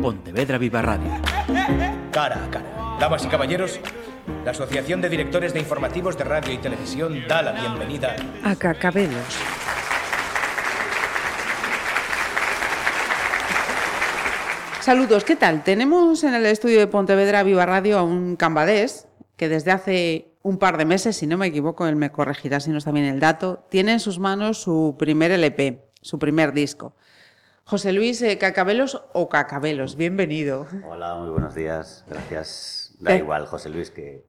Pontevedra Viva Radio. Cara a cara. Damas y caballeros, la Asociación de Directores de Informativos de Radio y Televisión da la bienvenida a Cacabelos. Saludos, ¿qué tal? Tenemos en el estudio de Pontevedra Viva Radio a un cambadés que desde hace un par de meses, si no me equivoco, él me corregirá si no está bien el dato, tiene en sus manos su primer LP, su primer disco. José Luis eh, Cacabelos o Cacabelos, bienvenido. Hola, muy buenos días, gracias. Da igual, José Luis, que,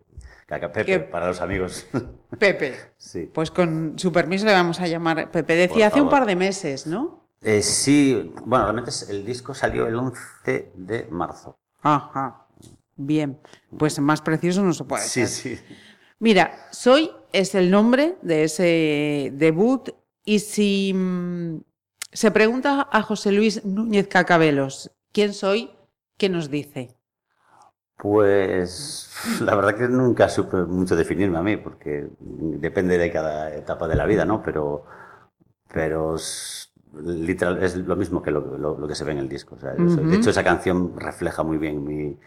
Pepe, para los amigos. Pepe. sí. Pues con su permiso le vamos a llamar Pepe. Decía hace un par de meses, ¿no? Eh, sí, bueno, realmente el disco salió el 11 de marzo. Ajá, bien. Pues más precioso no se puede Sí, sí. Mira, Soy es el nombre de ese debut y si mm, se pregunta a José Luis Núñez Cacabelos, ¿quién soy? ¿Qué nos dice? Pues la verdad que nunca supe mucho definirme a mí, porque depende de cada etapa de la vida, ¿no? Pero, pero literal es lo mismo que lo, que se ve en el disco. De hecho, esa canción refleja muy bien mi,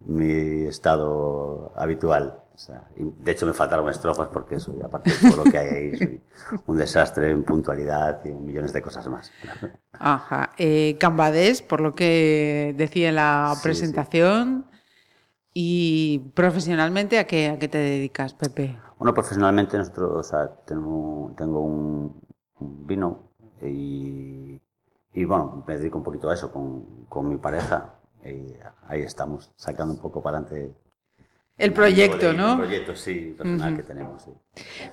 mi estado habitual de hecho, me faltaron estrofas porque soy, aparte de todo lo que hay ahí, soy un desastre en puntualidad y en millones de cosas más. Ajá. Eh, Cambadés, por lo que decía en la presentación. ¿Y profesionalmente a qué, a qué te dedicas, Pepe? Bueno, profesionalmente nosotros, o sea, tengo, tengo un, vino y, y, bueno, me dedico un poquito a eso con, con mi pareja y ahí estamos, sacando un poco para adelante el proyecto, ¿no? El proyecto, sí, personal que tenemos.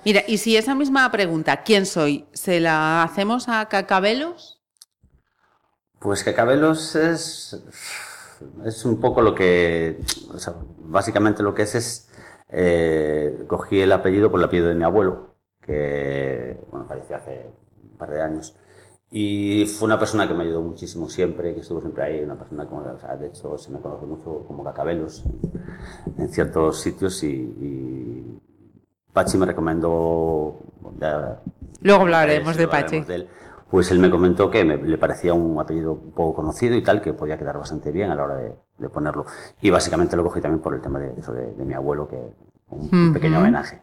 Mira, y si esa misma pregunta, ¿quién soy? ¿Se la hacemos a Cacabelos? Pues Cacabelos es, es un poco lo que, o sea, básicamente lo que es es, eh, cogí el apellido por el apellido de mi abuelo, que, bueno, falleció hace un par de años. Y fue una persona que me ayudó muchísimo siempre, que estuvo siempre ahí, una persona como, o sea, de hecho se me conoce mucho como Cacabelos en, ciertos sitios y, Pachi me recomendó... Luego hablaremos de Pachi. pues él me comentó que me, le parecía un apellido poco conocido y tal, que podía quedar bastante bien a la hora de, ponerlo. Y básicamente lo cogí también por el tema de, eso de, mi abuelo, que un pequeño homenaje.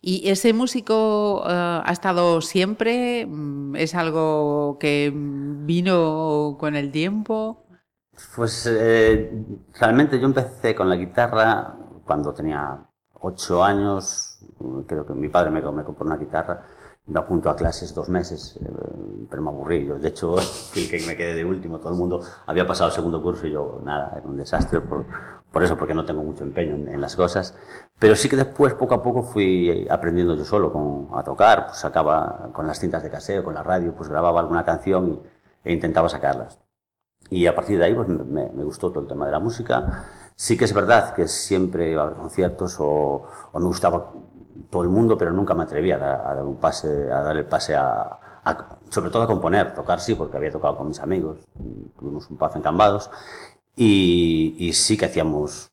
¿Y ese músico eh, ha estado siempre? Mm, ¿Es algo que vino con el tiempo? Pues eh, realmente yo empecé con la guitarra cuando tenía ocho años. Creo que mi padre me, me compró una guitarra me apunto a clases dos meses, eh, pero me aburrí. Yo, de hecho, que me quedé de último, todo el mundo había pasado el segundo curso y yo, nada, era un desastre por, por eso, porque no tengo mucho empeño en, las cosas. Pero sí que después, poco a poco, fui aprendiendo yo solo con, a tocar, pues sacaba con las cintas de caseo, con la radio, pues grababa alguna canción e intentaba sacarlas. Y a partir de ahí, pues me, me, gustó todo el tema de la música. Sí que es verdad que siempre iba a conciertos o, o me gustaba todo el mundo, pero nunca me atrevía a, dar un pase, a dar el pase a, sobre todo a componer, tocar sí, porque había tocado con mis amigos, tuvimos un pase en Cambados, y, sí que hacíamos,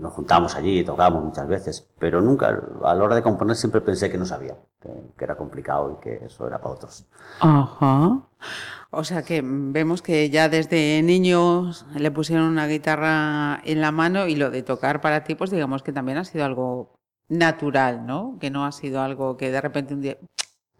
nos juntábamos allí y tocábamos muchas veces, pero nunca, a la hora de componer siempre pensé que no sabía, que, que era complicado y que eso era para otros. Ajá. O sea que vemos que ya desde niños le pusieron una guitarra en la mano y lo de tocar para ti, pues digamos que también ha sido algo natural, ¿no? Que no ha sido algo que de repente un día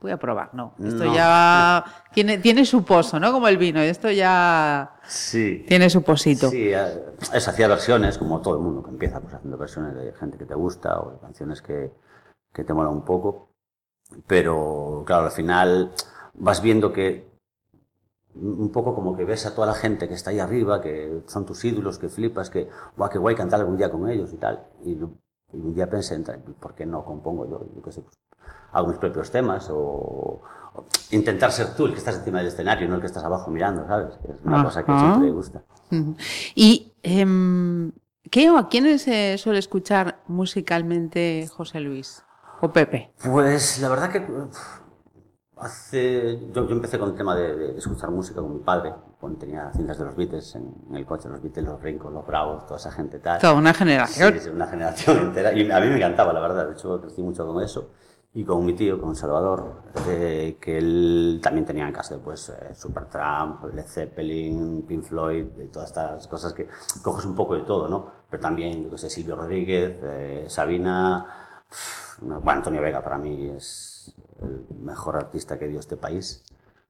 voy a probar, no. Esto ya tiene, tiene su pozo, ¿no? Como el vino, esto ya sí. tiene su posito. Sí, eh, es hacía versiones, como todo el mundo que empieza pues, haciendo versiones de gente que te gusta o de canciones que, que te mola un poco. Pero, claro, al final vas viendo que un poco como que ves a toda la gente que está ahí arriba, que son tus ídolos, que flipas, que, guau, qué guay cantar algún día con ellos y tal. Y y un día pensé, ¿por qué no compongo yo? Yo qué sé, pues, hago mis propios temas o, intentar ser tú el que estás encima del escenario, no el que estás abajo mirando, ¿sabes? es una cosa que siempre me gusta. ¿Y em, qué o a quiénes se suele escuchar musicalmente José Luis o Pepe? Pues la verdad que Hace, yo, yo, empecé con el tema de, escuchar música con mi padre, cuando tenía cintas de los Beatles en, el coche, los Beatles, los Rincos, los Bravos, toda esa gente tal. Toda una generación. Sí, una generación entera. Y a mí me encantaba, la verdad. De hecho, crecí mucho con eso. y con mi tío, con Salvador, eh, que él también tenía en casa pues, eh, Supertramp, Led Zeppelin, Pink Floyd, y todas estas cosas que coges un poco de todo, ¿no? Pero también, yo sé, Silvio Rodríguez, eh, Sabina, bueno, Antonio Vega para mí es el mejor artista que dio este país,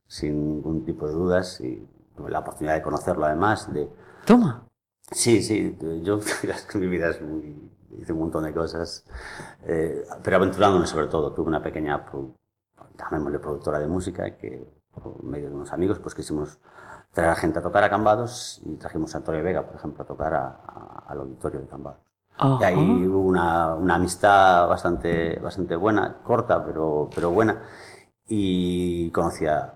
sin ningún tipo de dudas, y tuve la oportunidad de conocerlo además, de... Toma. Sí, sí, yo, mi vida es muy hice un montón de cosas, eh, pero aventurándome sobre todo. Tuve una pequeña, llamémosle productora de música, que por medio de unos amigos pues quisimos traer a gente a tocar a Cambados y trajimos a Antonio Vega, por ejemplo, a tocar al auditorio de Cambados. Y ahí hubo una, una, amistad bastante, bastante buena, corta, pero, pero buena. Y conocí a,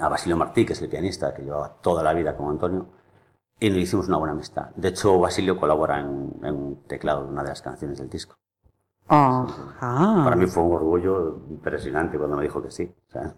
a Basilio Martí, que es el pianista, que llevaba toda la vida con Antonio y nos hicimos una buena amistad. De hecho, Basilio colabora en, en un teclado de una de las canciones del disco. Para mí fue un orgullo impresionante cuando me dijo que sí. O sea,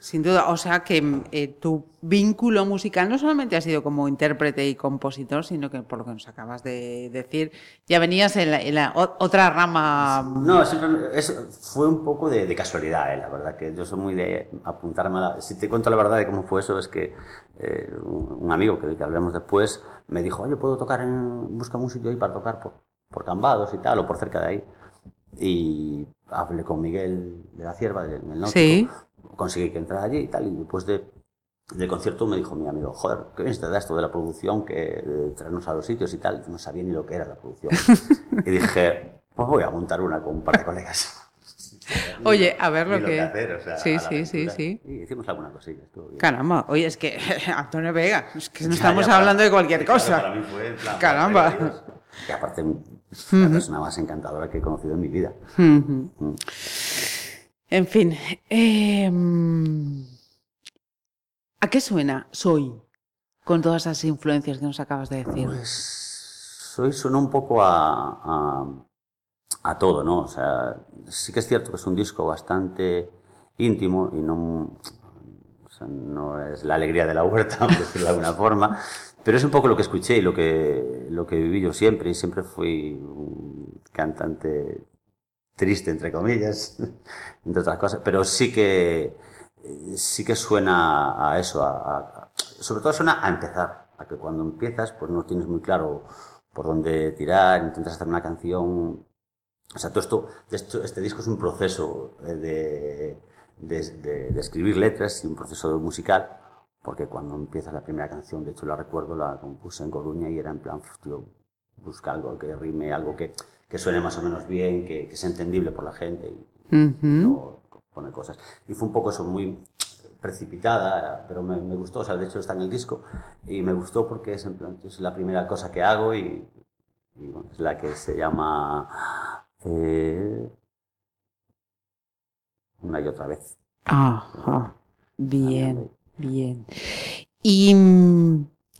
sin duda, o sea que eh, tu vínculo musical no solamente ha sido como intérprete y compositor, sino que por lo que nos acabas de decir, ya venías en la, otra rama. No, eso fue un poco de, casualidad, eh, la verdad, que yo soy muy de apuntarme a la... Si te cuento la verdad de cómo fue eso, es que eh, un amigo que, que hablamos después me dijo, oye, ¿puedo tocar en... busca un sitio ahí para tocar por, por Cambados y tal, o por cerca de ahí? Y hablé con Miguel de la Cierva, del Náutico. Sí conseguí que entrara allí y tal. Y después de, del concierto me dijo mi amigo, joder, qué bien te da esto de la producción, que traernos a los sitios y tal. Yo no sabía ni lo que era la producción. y dije, pues voy a montar una con un par de colegas. Oye, a ver lo que... sí, sí, sí, sí. Y hicimos alguna cosilla. Caramba, oye, es que Antonio Vega, es que no estamos hablando de cualquier cosa. Para mí fue Caramba. Y aparte, la persona más encantadora que he conocido en mi vida. En fin, em, ¿a qué suena Soy con todas esas influencias que nos acabas de decir? Pues Soy suena un poco a, todo, ¿no? O sea, sí que es cierto que es un disco bastante íntimo y no, no es la alegría de la huerta, por decirlo de alguna forma, pero es un poco lo que escuché y lo que, lo que viví yo siempre, y siempre fui un cantante triste, entre comillas, entre otras cosas, pero sí que, sí que suena a eso, a, sobre todo suena a empezar, a que cuando empiezas pues no tienes muy claro por dónde tirar, intentas hacer una canción, o sea, todo esto, este disco es un proceso de, de, escribir letras y un proceso musical, porque cuando empiezas la primera canción, de hecho la recuerdo, la compuse en Coruña y era en plan, tío, busca algo que rime, algo que que suene más o menos bien, que, que sea entendible por la gente y no pone cosas. Y fue un poco eso, muy precipitada, pero me, me, gustó, o sea, de hecho está en el disco y me gustó porque es, en plan, es la primera cosa que hago y, y bueno, es la que se llama eh, una y otra vez. Ajá, bien, bien. ¿Y,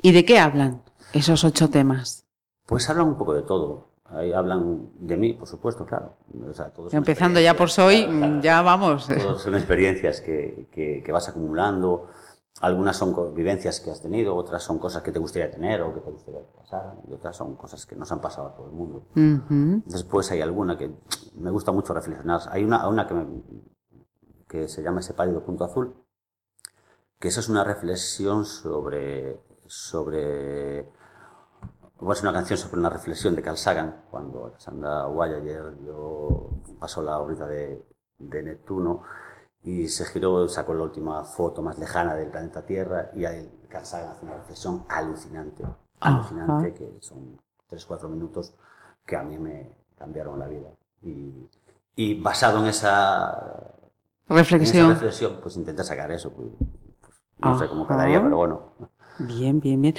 ¿Y de qué hablan esos ocho temas? Pues hablan un poco de todo. Ahí hablan de mí, por supuesto, claro. Empezando ya por soy, ya vamos. Todos son experiencias que, que, vas acumulando. Algunas son vivencias que has tenido, otras son cosas que te gustaría tener o que te gustaría pasar, y otras son cosas que nos han pasado a todo el mundo. Después hay alguna que me gusta mucho reflexionar. Hay una, una que, que se llama Ese pálido punto azul, que esa es una reflexión sobre, sobre es una canción sobre una reflexión de Carl Sagan, cuando Alexandra Wallayer pasó la órbita de, de, Neptuno y se giró, sacó la última foto más lejana del planeta Tierra y ahí Carl Sagan hace una reflexión alucinante, alucinante, que son 3-4 minutos que a mí me cambiaron la vida. Y, y basado en esa reflexión. En esa reflexión, pues intenta sacar eso. Pues, pues, no sé cómo quedaría, pero bueno. Bien, bien, bien.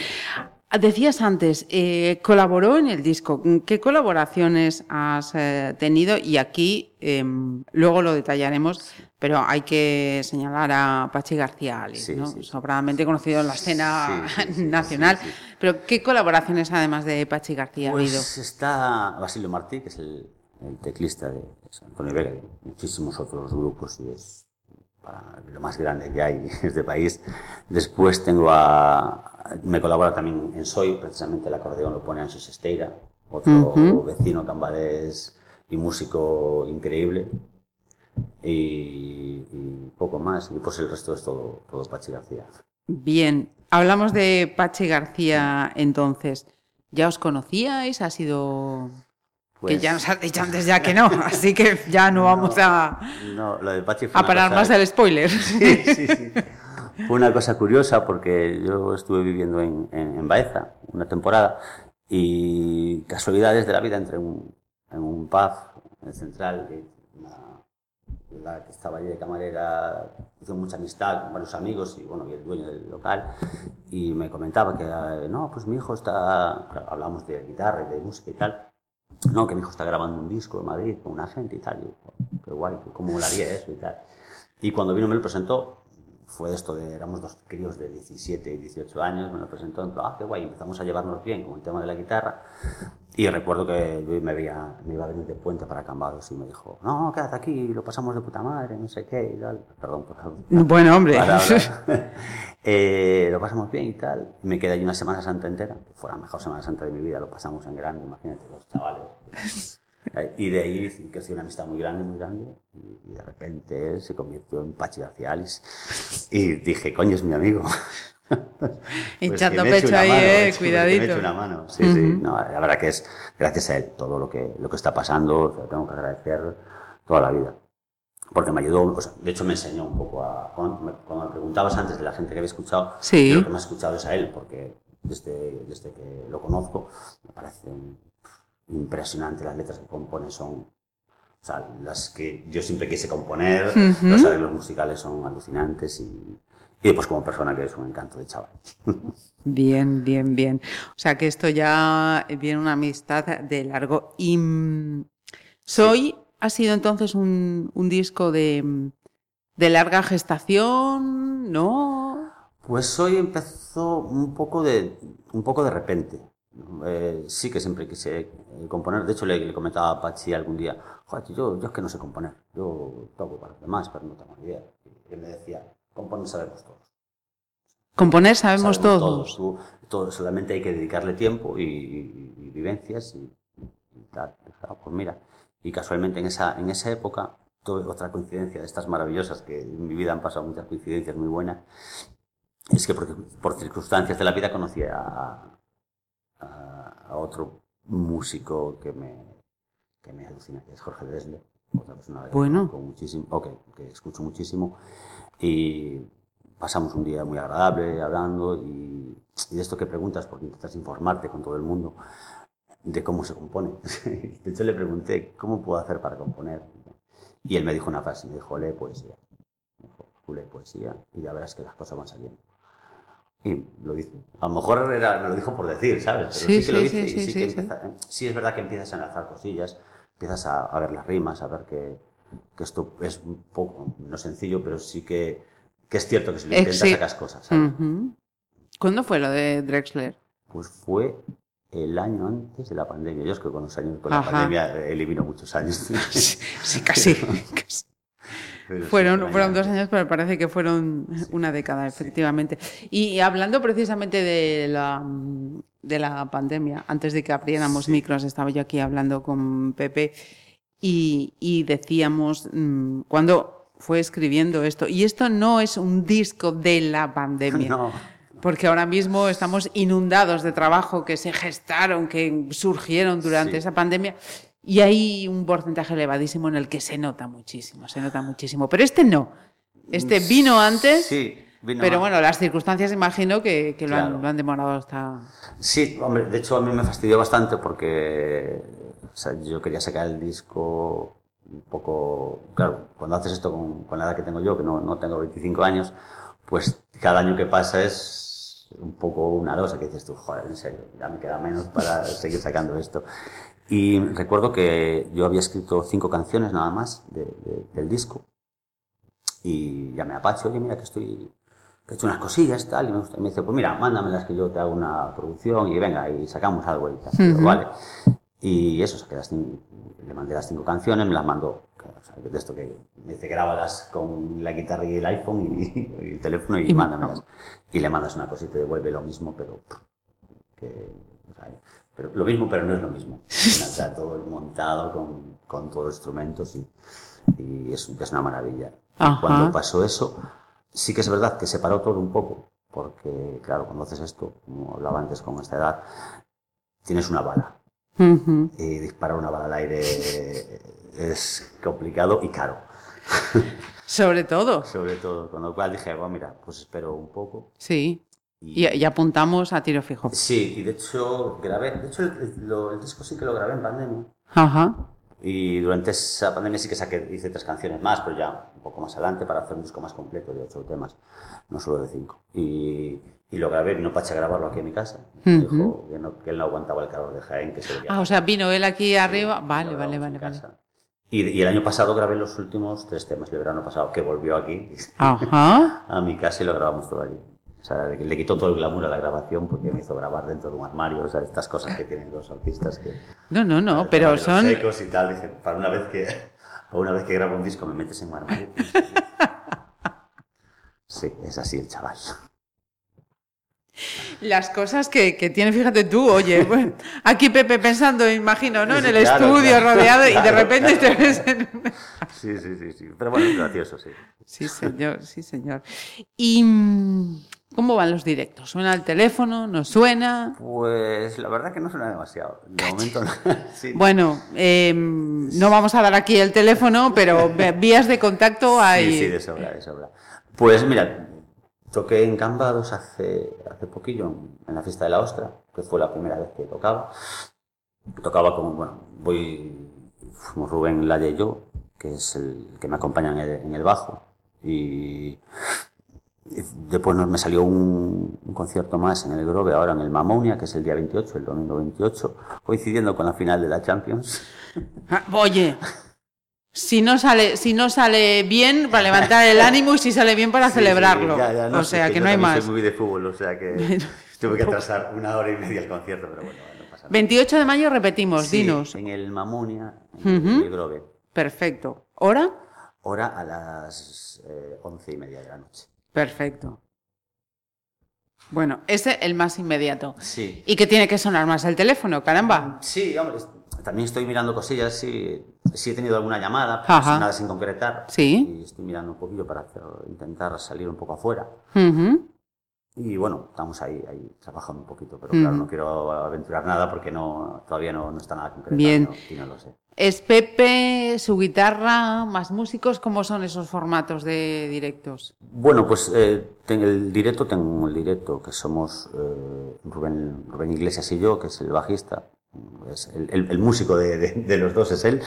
Decías antes, eh, colaboró en el disco. ¿Qué colaboraciones has eh, tenido? Y aquí em, luego lo detallaremos, pero hay que señalar a Pachi García ¿no? sobradamente conocido en la escena nacional. Pero ¿qué colaboraciones además de Pachi García ha habido? Pues está Basilio Martí, que es el, teclista de Antonio Vega, y muchísimos otros grupos y es lo más grande que hay en este país. Después tengo a, me colabora también en Soy, precisamente el acordeón lo pone Anxos Esteira, otro vecino cambalés y músico increíble. y, y poco más. Y pues el resto es todo, todo Pachi García. Bien, hablamos de Pachi García entonces. ¿Ya os conocíais? ¿Ha sido...? Que Pues- ya nos has dicho antes ya que no, así que ya no vamos a, No, lo de Pachi fue a parar cosa- más del spoiler. Sí, sí, sí. Fue una cosa curiosa porque yo estuve viviendo en, en, en Baeza una temporada y casualidades de la vida entré en un, en un pub en el central, que una- la que estaba allí de camarera, hizo mucha amistad con varios amigos y bueno, y el dueño del local y me comentaba que eh, no, pues mi hijo está, hablamos de guitarra y de música y tal, no, que mi hijo está grabando un disco en Madrid con una gente y tal, y yo, qué guay, cómo molaría eso y tal. Y cuando vino me lo presentó, fue esto de, éramos dos críos de 17 y 18 años, me lo presentó, en ah, qué guay, empezamos a llevarnos bien con el tema de la guitarra. Y recuerdo que yo me, veía, me iba a venir de puente para Cambados y me dijo, no, quédate aquí, lo pasamos de puta madre, no sé qué y tal. Perdón por Bueno, hombre. Eh, lo pasamos bien y tal. Me quedé allí una Semana Santa entera, que fue la mejor Semana Santa de mi vida, lo pasamos en grande, imagínate, los chavales. Eh, Y de ahí creció una amistad muy grande, muy grande, y de repente él se convirtió en Pachi García Alice. Y dije, coño, es mi amigo. Pues Hinchando eche pecho ahí, mano, eh, cuidadito. una mano. Sí, sí. No, la verdad que es gracias a él todo lo que, lo que está pasando, se lo tengo que agradecer toda la vida. Porque me ayudó, o sea, de hecho me enseñó un poco a... Cuando me, cuando me preguntabas antes de la gente que había escuchado, Sí. lo que me ha escuchado es a él, porque desde, desde que lo conozco me parecen impresionantes las letras que compone, son... O sea, las que yo siempre quise componer, los arreglos musicales son alucinantes y, y después como persona que es un encanto de chaval. Bien, bien, bien. O sea que esto ya viene una amistad de largo. Y mm, Soy ha sido entonces un, un disco de, de larga gestación, ¿no? Pues hoy empezó un poco de, un poco de repente. Eh, sí que siempre quise eh, componer. De hecho, le, le comentaba a Pachi algún día, joder, yo, yo es que no sé componer. Yo toco para los demás, pero no tengo ni idea. Y él me decía, componer sabemos todos. Componer sabemos, Sabemos todos. Tú- todo, solamente hay que dedicarle tiempo y, y- y vivencias y, y tal. Pues mira, y casualmente en esa, en esa época, tuve otra coincidencia de estas maravillosas, que en mi vida han pasado muchas coincidencias muy buenas, es que por, por circunstancias de la vida conocí a, a, a otro músico que me, que me alucina, que es Jorge Dresle, otra persona Bueno. conozco muchísimo, o que, que escucho muchísimo, y pasamos un día muy agradable hablando y, y de esto que preguntas, porque intentas informarte con todo el mundo de cómo se compone. De hecho, le pregunté, ¿cómo puedo hacer para componer? Y él me dijo una frase, me dijo, lee poesía. Me dijo, tú lee poesía y ya verás que las cosas van saliendo. Y lo hice. A lo mejor era, me lo dijo por decir, ¿sabes? Pero Sí, sí, que lo sí, hice sí, y sí, que sí. empieza- sí es verdad que empiezas a enlazar cosillas, empiezas a, a ver las rimas, a ver que, que esto es un poco, no sencillo, pero sí que, que es cierto que si lo Eh, intentas sacas cosas, ¿sabes? ¿Cuándo fue lo de Drexler? Pues fue el año antes de la pandemia. Yo es que con los años, con Ajá. la pandemia eh, elimino muchos años. Sí, casi. casi. Pero Fueron, fueron dos años, pero parece que fueron una década, efectivamente. Y hablando precisamente de la, de la pandemia, antes de que abriéramos micros, estaba yo aquí hablando con Pepe y, y decíamos, mm, cuando fue escribiendo esto, y esto no es un disco de la pandemia. No, Porque ahora mismo estamos inundados de trabajo que se gestaron, que surgieron durante Sí. esa pandemia. Y hay un porcentaje elevadísimo en el que se nota muchísimo, se nota muchísimo. Pero este no. Este vino antes, Sí, vino pero antes. bueno, las circunstancias imagino que, que lo, han, Claro. lo han demorado hasta... Sí, hombre, de hecho a mí me fastidió bastante porque o sea, yo quería sacar el disco un poco... Claro, cuando haces esto con, con la edad que tengo yo, que no, no tengo 25 años, pues cada año que pasa es un poco una losa que dices tú, joder, en serio, ya me queda menos para seguir sacando esto. Y recuerdo que yo había escrito cinco canciones nada más de- de- del disco y llamé a Pacho, oye, mira que estoy que he hecho unas cosillas tal, y me, gusta- y me dice, pues mira, mándamelas que yo te hago una producción y venga, y sacamos algo y tal. Vale. Y eso, las cin- le mandé las cinco canciones, me las mandó, o sea, de esto que me dice, grábalas con la guitarra y el iPhone y, y el teléfono y, Y- mándamelas. Y le mandas una cosita y te devuelve lo mismo, pero que, o sea, pero lo mismo, pero no es lo mismo. Está todo montado con, con todos los instrumentos y, y es, es una maravilla. Ajá. Cuando pasó eso, sí que es verdad que se paró todo un poco, porque claro, cuando haces esto, como hablaba antes con esta edad, tienes una bala. Y disparar una bala al aire es complicado y caro. Sobre todo, Sobre todo, con lo cual dije, bueno, mira, pues espero un poco. sí. Y, Y, y apuntamos a tiro fijo. Sí, y de hecho grabé, de hecho el, el- lo- el disco sí que lo grabé en pandemia. Ajá. Y durante esa pandemia sí que saqué, hice tres canciones más, pero ya un poco más adelante para hacer un disco más completo de ocho temas, no solo de cinco. Y, y lo grabé, vino Pache a grabarlo aquí en mi casa. Dijo que, no- que él no aguantaba el calor de Jaén, que se veía. Ah, o sea, vino él aquí arriba. Lo Vale, vale, vale, vale. Y, y el año pasado grabé los últimos tres temas, el verano pasado, que volvió aquí Ajá. a mi casa y lo grabamos todo allí. O sea, le le quitó todo el glamour a la grabación porque me hizo grabar dentro de un armario, o sea, estas cosas que tienen los artistas que... No, no, no, pero son. secos y tal, dije, para una vez que para una vez que grabo un disco me metes en un armario. Sí, es así el chaval. Las cosas que, que tiene, fíjate tú, oye, bueno, aquí Pepe pensando, imagino, ¿no? En Sí, el claro, estudio claro, rodeado y de repente te ves en Sí, sí, sí, sí. Pero bueno, es gracioso, sí. Sí, señor, sí, señor. ¿Y mm, cómo van los directos? ¿Suena el teléfono? ¿No suena? Pues la verdad que no suena demasiado. De momento no. Sí. Bueno, eh, no vamos a dar aquí el teléfono, pero vías de contacto hay. Sí, sí, de sobra, de sobra. Pues mira, toqué en Cambados hace, hace poquillo, en- la fiesta de la ostra, que fue la primera vez que tocaba. Tocaba con, bueno, voy, fuimos Rubén Laya y yo, que es el que me acompaña en el, en el bajo. Y después me salió un, un concierto más en el Grove, ahora en el Mamonia, que es el día 28, el domingo 28, coincidiendo con la final de la Champions. Ah, Oye, si no sale, si no sale bien para levantar el ánimo y si sale bien para Sí, celebrarlo. sí, ya, ya, o sea, que, no hay más. Soy muy de fútbol, o sea que tuve que atrasar una hora y media el concierto, pero bueno, no pasa nada. 28 de mayo repetimos, Sí, dinos. En el Mamonia, en el Grove. Perfecto. ¿Hora? Hora a las eh, once y media de la noche. Perfecto. Bueno, ese el más inmediato. Sí. ¿Y que tiene que sonar más el teléfono? Caramba. Sí, hombre, es- también estoy mirando cosillas, sí, sí he tenido alguna llamada, Ajá. nada sin concretar. Sí. Y estoy mirando un poquillo para hacer- intentar salir un poco afuera. Y bueno, estamos ahí, ahí trabajando un poquito, pero claro, no quiero aventurar nada porque no, todavía no, no está nada concreto. Bien. no- y no lo sé. ¿Es Pepe, su guitarra, más músicos? ¿Cómo son esos formatos de directos? Bueno, pues eh, el directo, tengo el directo que somos eh, Rubén, Rubén Iglesias y yo, que es el bajista. Es el, el- el músico de, de- de los dos es él,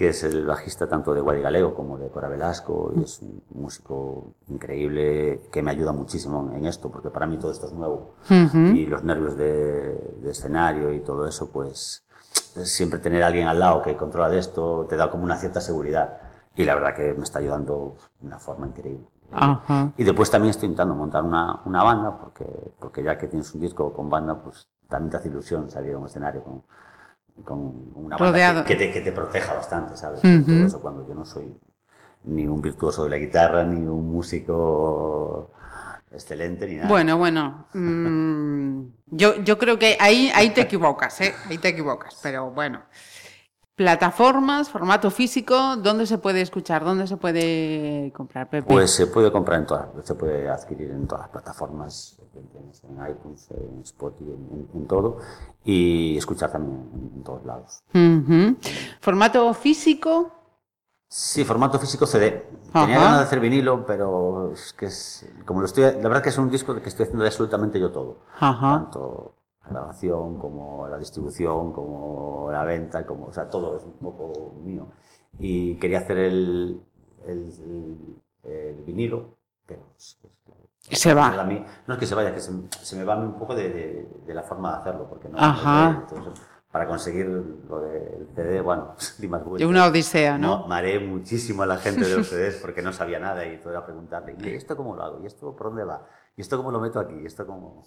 que es el bajista tanto de Guadi Galego como de Cora Velasco, y es un músico increíble que me ayuda muchísimo en, esto, porque para mí todo esto es nuevo. Y los nervios de, de escenario y todo eso, pues siempre tener a alguien al lado que controla de esto te da como una cierta seguridad. Y la verdad que me está ayudando de una forma increíble. Y después también estoy intentando montar una, una banda, porque, porque ya que tienes un disco con banda, pues también te hace ilusión salir a un escenario con, con una banda que, que te, que te proteja bastante, ¿sabes? Todo eso cuando yo no soy ni un virtuoso de la guitarra, ni un músico excelente, ni nada. Bueno, bueno. mm, yo, yo creo que ahí, ahí te equivocas, ¿eh? Ahí te equivocas, pero bueno. Plataformas, formato físico, ¿dónde se puede escuchar? ¿Dónde se puede comprar, Pepe? Pues se puede comprar en todas, se puede adquirir en todas las plataformas, en iTunes, en Spotify, en, en todo, y escuchar también en, todos lados. Formato físico, Sí, formato físico CD. Ajá. Tenía ganas de hacer vinilo, pero es que es, como lo estoy, la verdad que es un disco que estoy haciendo absolutamente yo todo. Ajá. Tanto grabación como la distribución, como la venta, como, o sea, todo es un poco mío. Y quería hacer el, el, el- el vinilo, pero es- es- Se va. a mí- no es que se vaya, que se, se me va un poco de, de- de la forma de hacerlo, porque no. Ajá. entonces, para conseguir lo del CD, bueno, di más vueltas. una odisea, No, ¿no? mareé muchísimo a la gente de los CDs porque no sabía nada y todo era preguntarle, ¿y esto cómo lo hago? ¿Y esto por dónde va? ¿Y esto cómo lo meto aquí? ¿Y esto cómo...?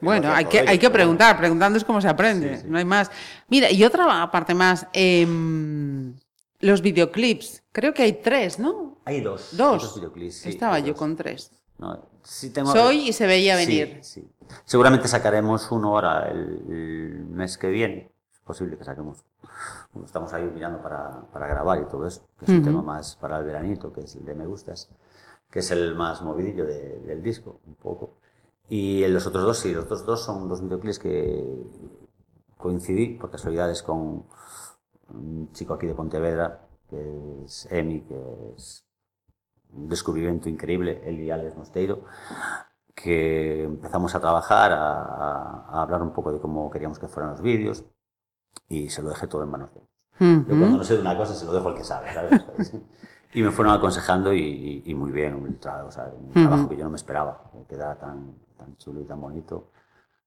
Bueno, hay que, hay que preguntar, preguntando es como se aprende, Sí, sí. no hay más. Mira, y otra parte más, em, los videoclips, creo que hay tres, ¿no? Hay dos. hay Dos. videoclips, sí, Estaba yo dos. con tres. No, sí tengo- Soy y se veía venir. sí. Seguramente sacaremos uno ahora el, el mes que viene. posible que saquemos. Estamos ahí mirando para, para grabar y todo eso, que es un tema más para el veranito, que es el de Me Gustas, que es el más movidillo del disco, un poco. Y los otros dos, sí, los otros dos son dos videoclips que coincidí por casualidades con un chico aquí de Pontevedra, que es Emi, que es un descubrimiento increíble, él y Alex Mosteiro, que empezamos a trabajar, a, a, hablar un poco de cómo queríamos que fueran los vídeos y se lo dejé todo en manos de ellos. Yo cuando no sé de una cosa se lo dejo al que sabe, ¿sabes? y me fueron aconsejando y, y muy bien, un, o sea, un trabajo que yo no me esperaba, que quedara tan, tan chulo y tan bonito.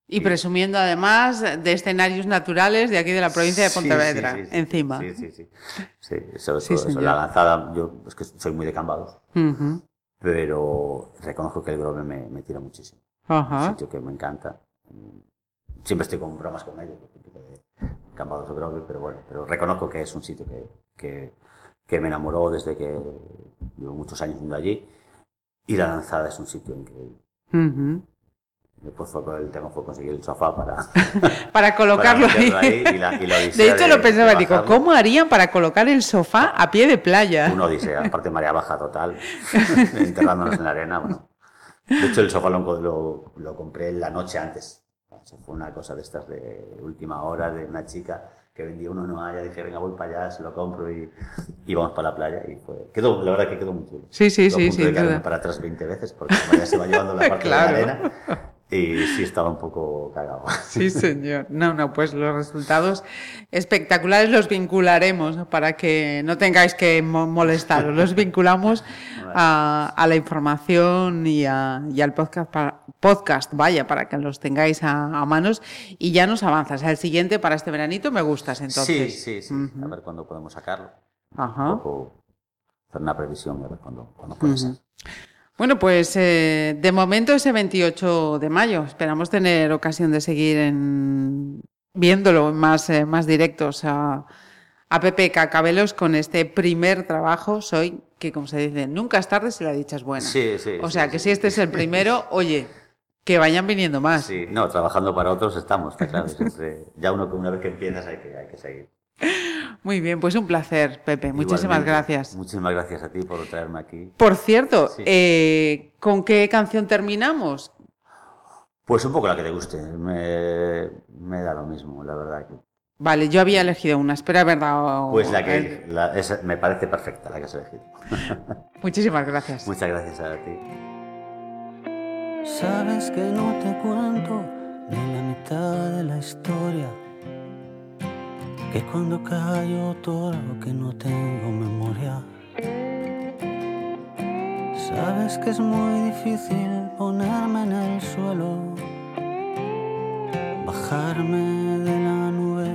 Y presumiendo además de escenarios naturales de aquí de la provincia de Pontevedra, sí, sí, sí, encima. Sí, sí, sí. sí eso, eso, eso. La lanzada, yo es que soy muy de Cambados, uh -huh. pero reconozco que el Grove me, me tira muchísimo. Uh -huh. un sitio que me encanta. Siempre estoy con bromas con ellos, Cambados o Grove, pero bueno, pero reconozco que es un sitio que, que, que me enamoró desde que llevo muchos años yendo allí. Y la lanzada es un sitio increíble. Uh -huh. Después fue, el tema fue conseguir el sofá para, para colocarlo para ahí. ahí y la, y la de hecho, lo pensaba, digo, ¿cómo harían para colocar el sofá a pie de playa? Una odisea, aparte María Baja total, enterrándonos en la arena. Bueno. De hecho, el sofá lo, lo, lo compré la noche antes. Eso fue una cosa de estas de última hora de una chica que vendía uno no haya, dije, venga, voy para allá, se lo compro y, y vamos para la playa. Y fue, quedó, la verdad que quedó muy chulo. Sí, sí, Estuvo sí. sí para atrás 20 veces porque María se va llevando la parte claro. de la arena. Y sí estaba un poco cagado. Sí, señor. No, no, pues los resultados espectaculares los vincularemos para que no tengáis que molestaros. Los vinculamos a, a la información y, a, y al podcast, para, podcast, vaya, para que los tengáis a, a, manos. Y ya nos avanzas. El siguiente para este veranito me gustas, entonces. Sí, sí, sí. Uh -huh. A ver cuándo podemos sacarlo. Ajá. Un poco hacer una previsión a ver cuándo, cuándo puede uh -huh. ser. Bueno, pues eh, de momento ese 28 de mayo. Esperamos tener ocasión de seguir en, viéndolo en más, eh, más directos a, a Pepe Cacabelos con este primer trabajo. Soy, que como se dice, nunca es tarde si la dicha es buena. Sí, sí. O sea sí, que sí. si este es el primero, oye, que vayan viniendo más. Sí, no, trabajando para otros estamos, claro. Siempre, ya uno una vez que empiezas hay que, hay que seguir. Muy bien, pues un placer, Pepe. Muchísimas gracias. Muchísimas gracias a ti por traerme aquí. Por cierto, sí. eh, ¿con qué canción terminamos? Pues un poco la que te guste. Me, me da lo mismo, la verdad. Que... Vale, yo había elegido una, espera haber dado... Pues la que la, esa, me parece perfecta, la que has elegido. Muchísimas gracias. Muchas gracias a ti. Sabes que no te cuento ni la mitad de la historia que cuando callo todo que no tengo memoria. Sabes que es muy difícil ponerme en el suelo, bajarme de la nube,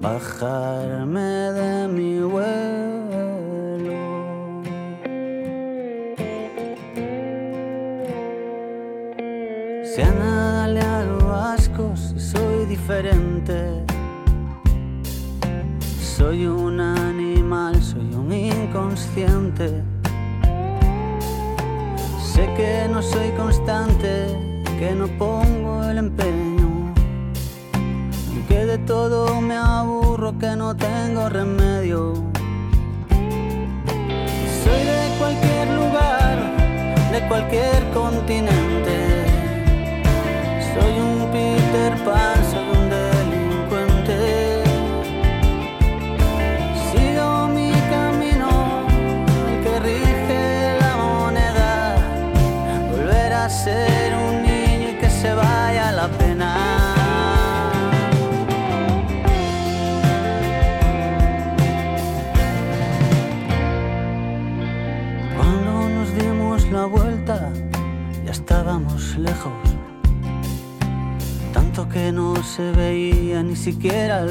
bajarme de mi vuelo. Si a nada le hago asco, si soy diferente. Que no soy constante, que no pongo el empeño. Que de todo me aburro, que no tengo remedio. Soy de cualquier lugar, de cualquier continente.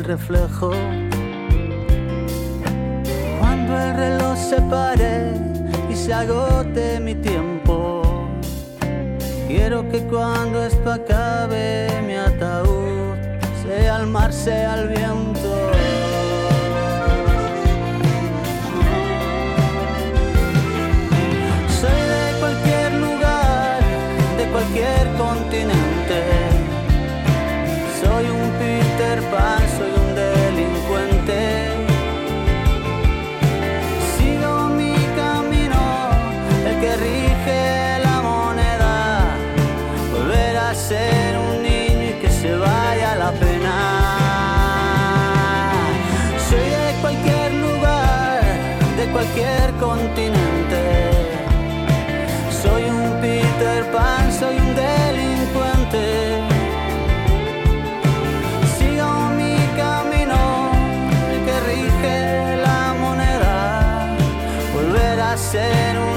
Reflejo. Cuando el reloj se pare y se agote mi tiempo. Quiero que cuando esto acabe mi ataúd sea el mar, sea el viento. Continente. Soy un Peter Pan, soy un delincuente. Sigo mi camino, que rige la moneda. Volver a ser un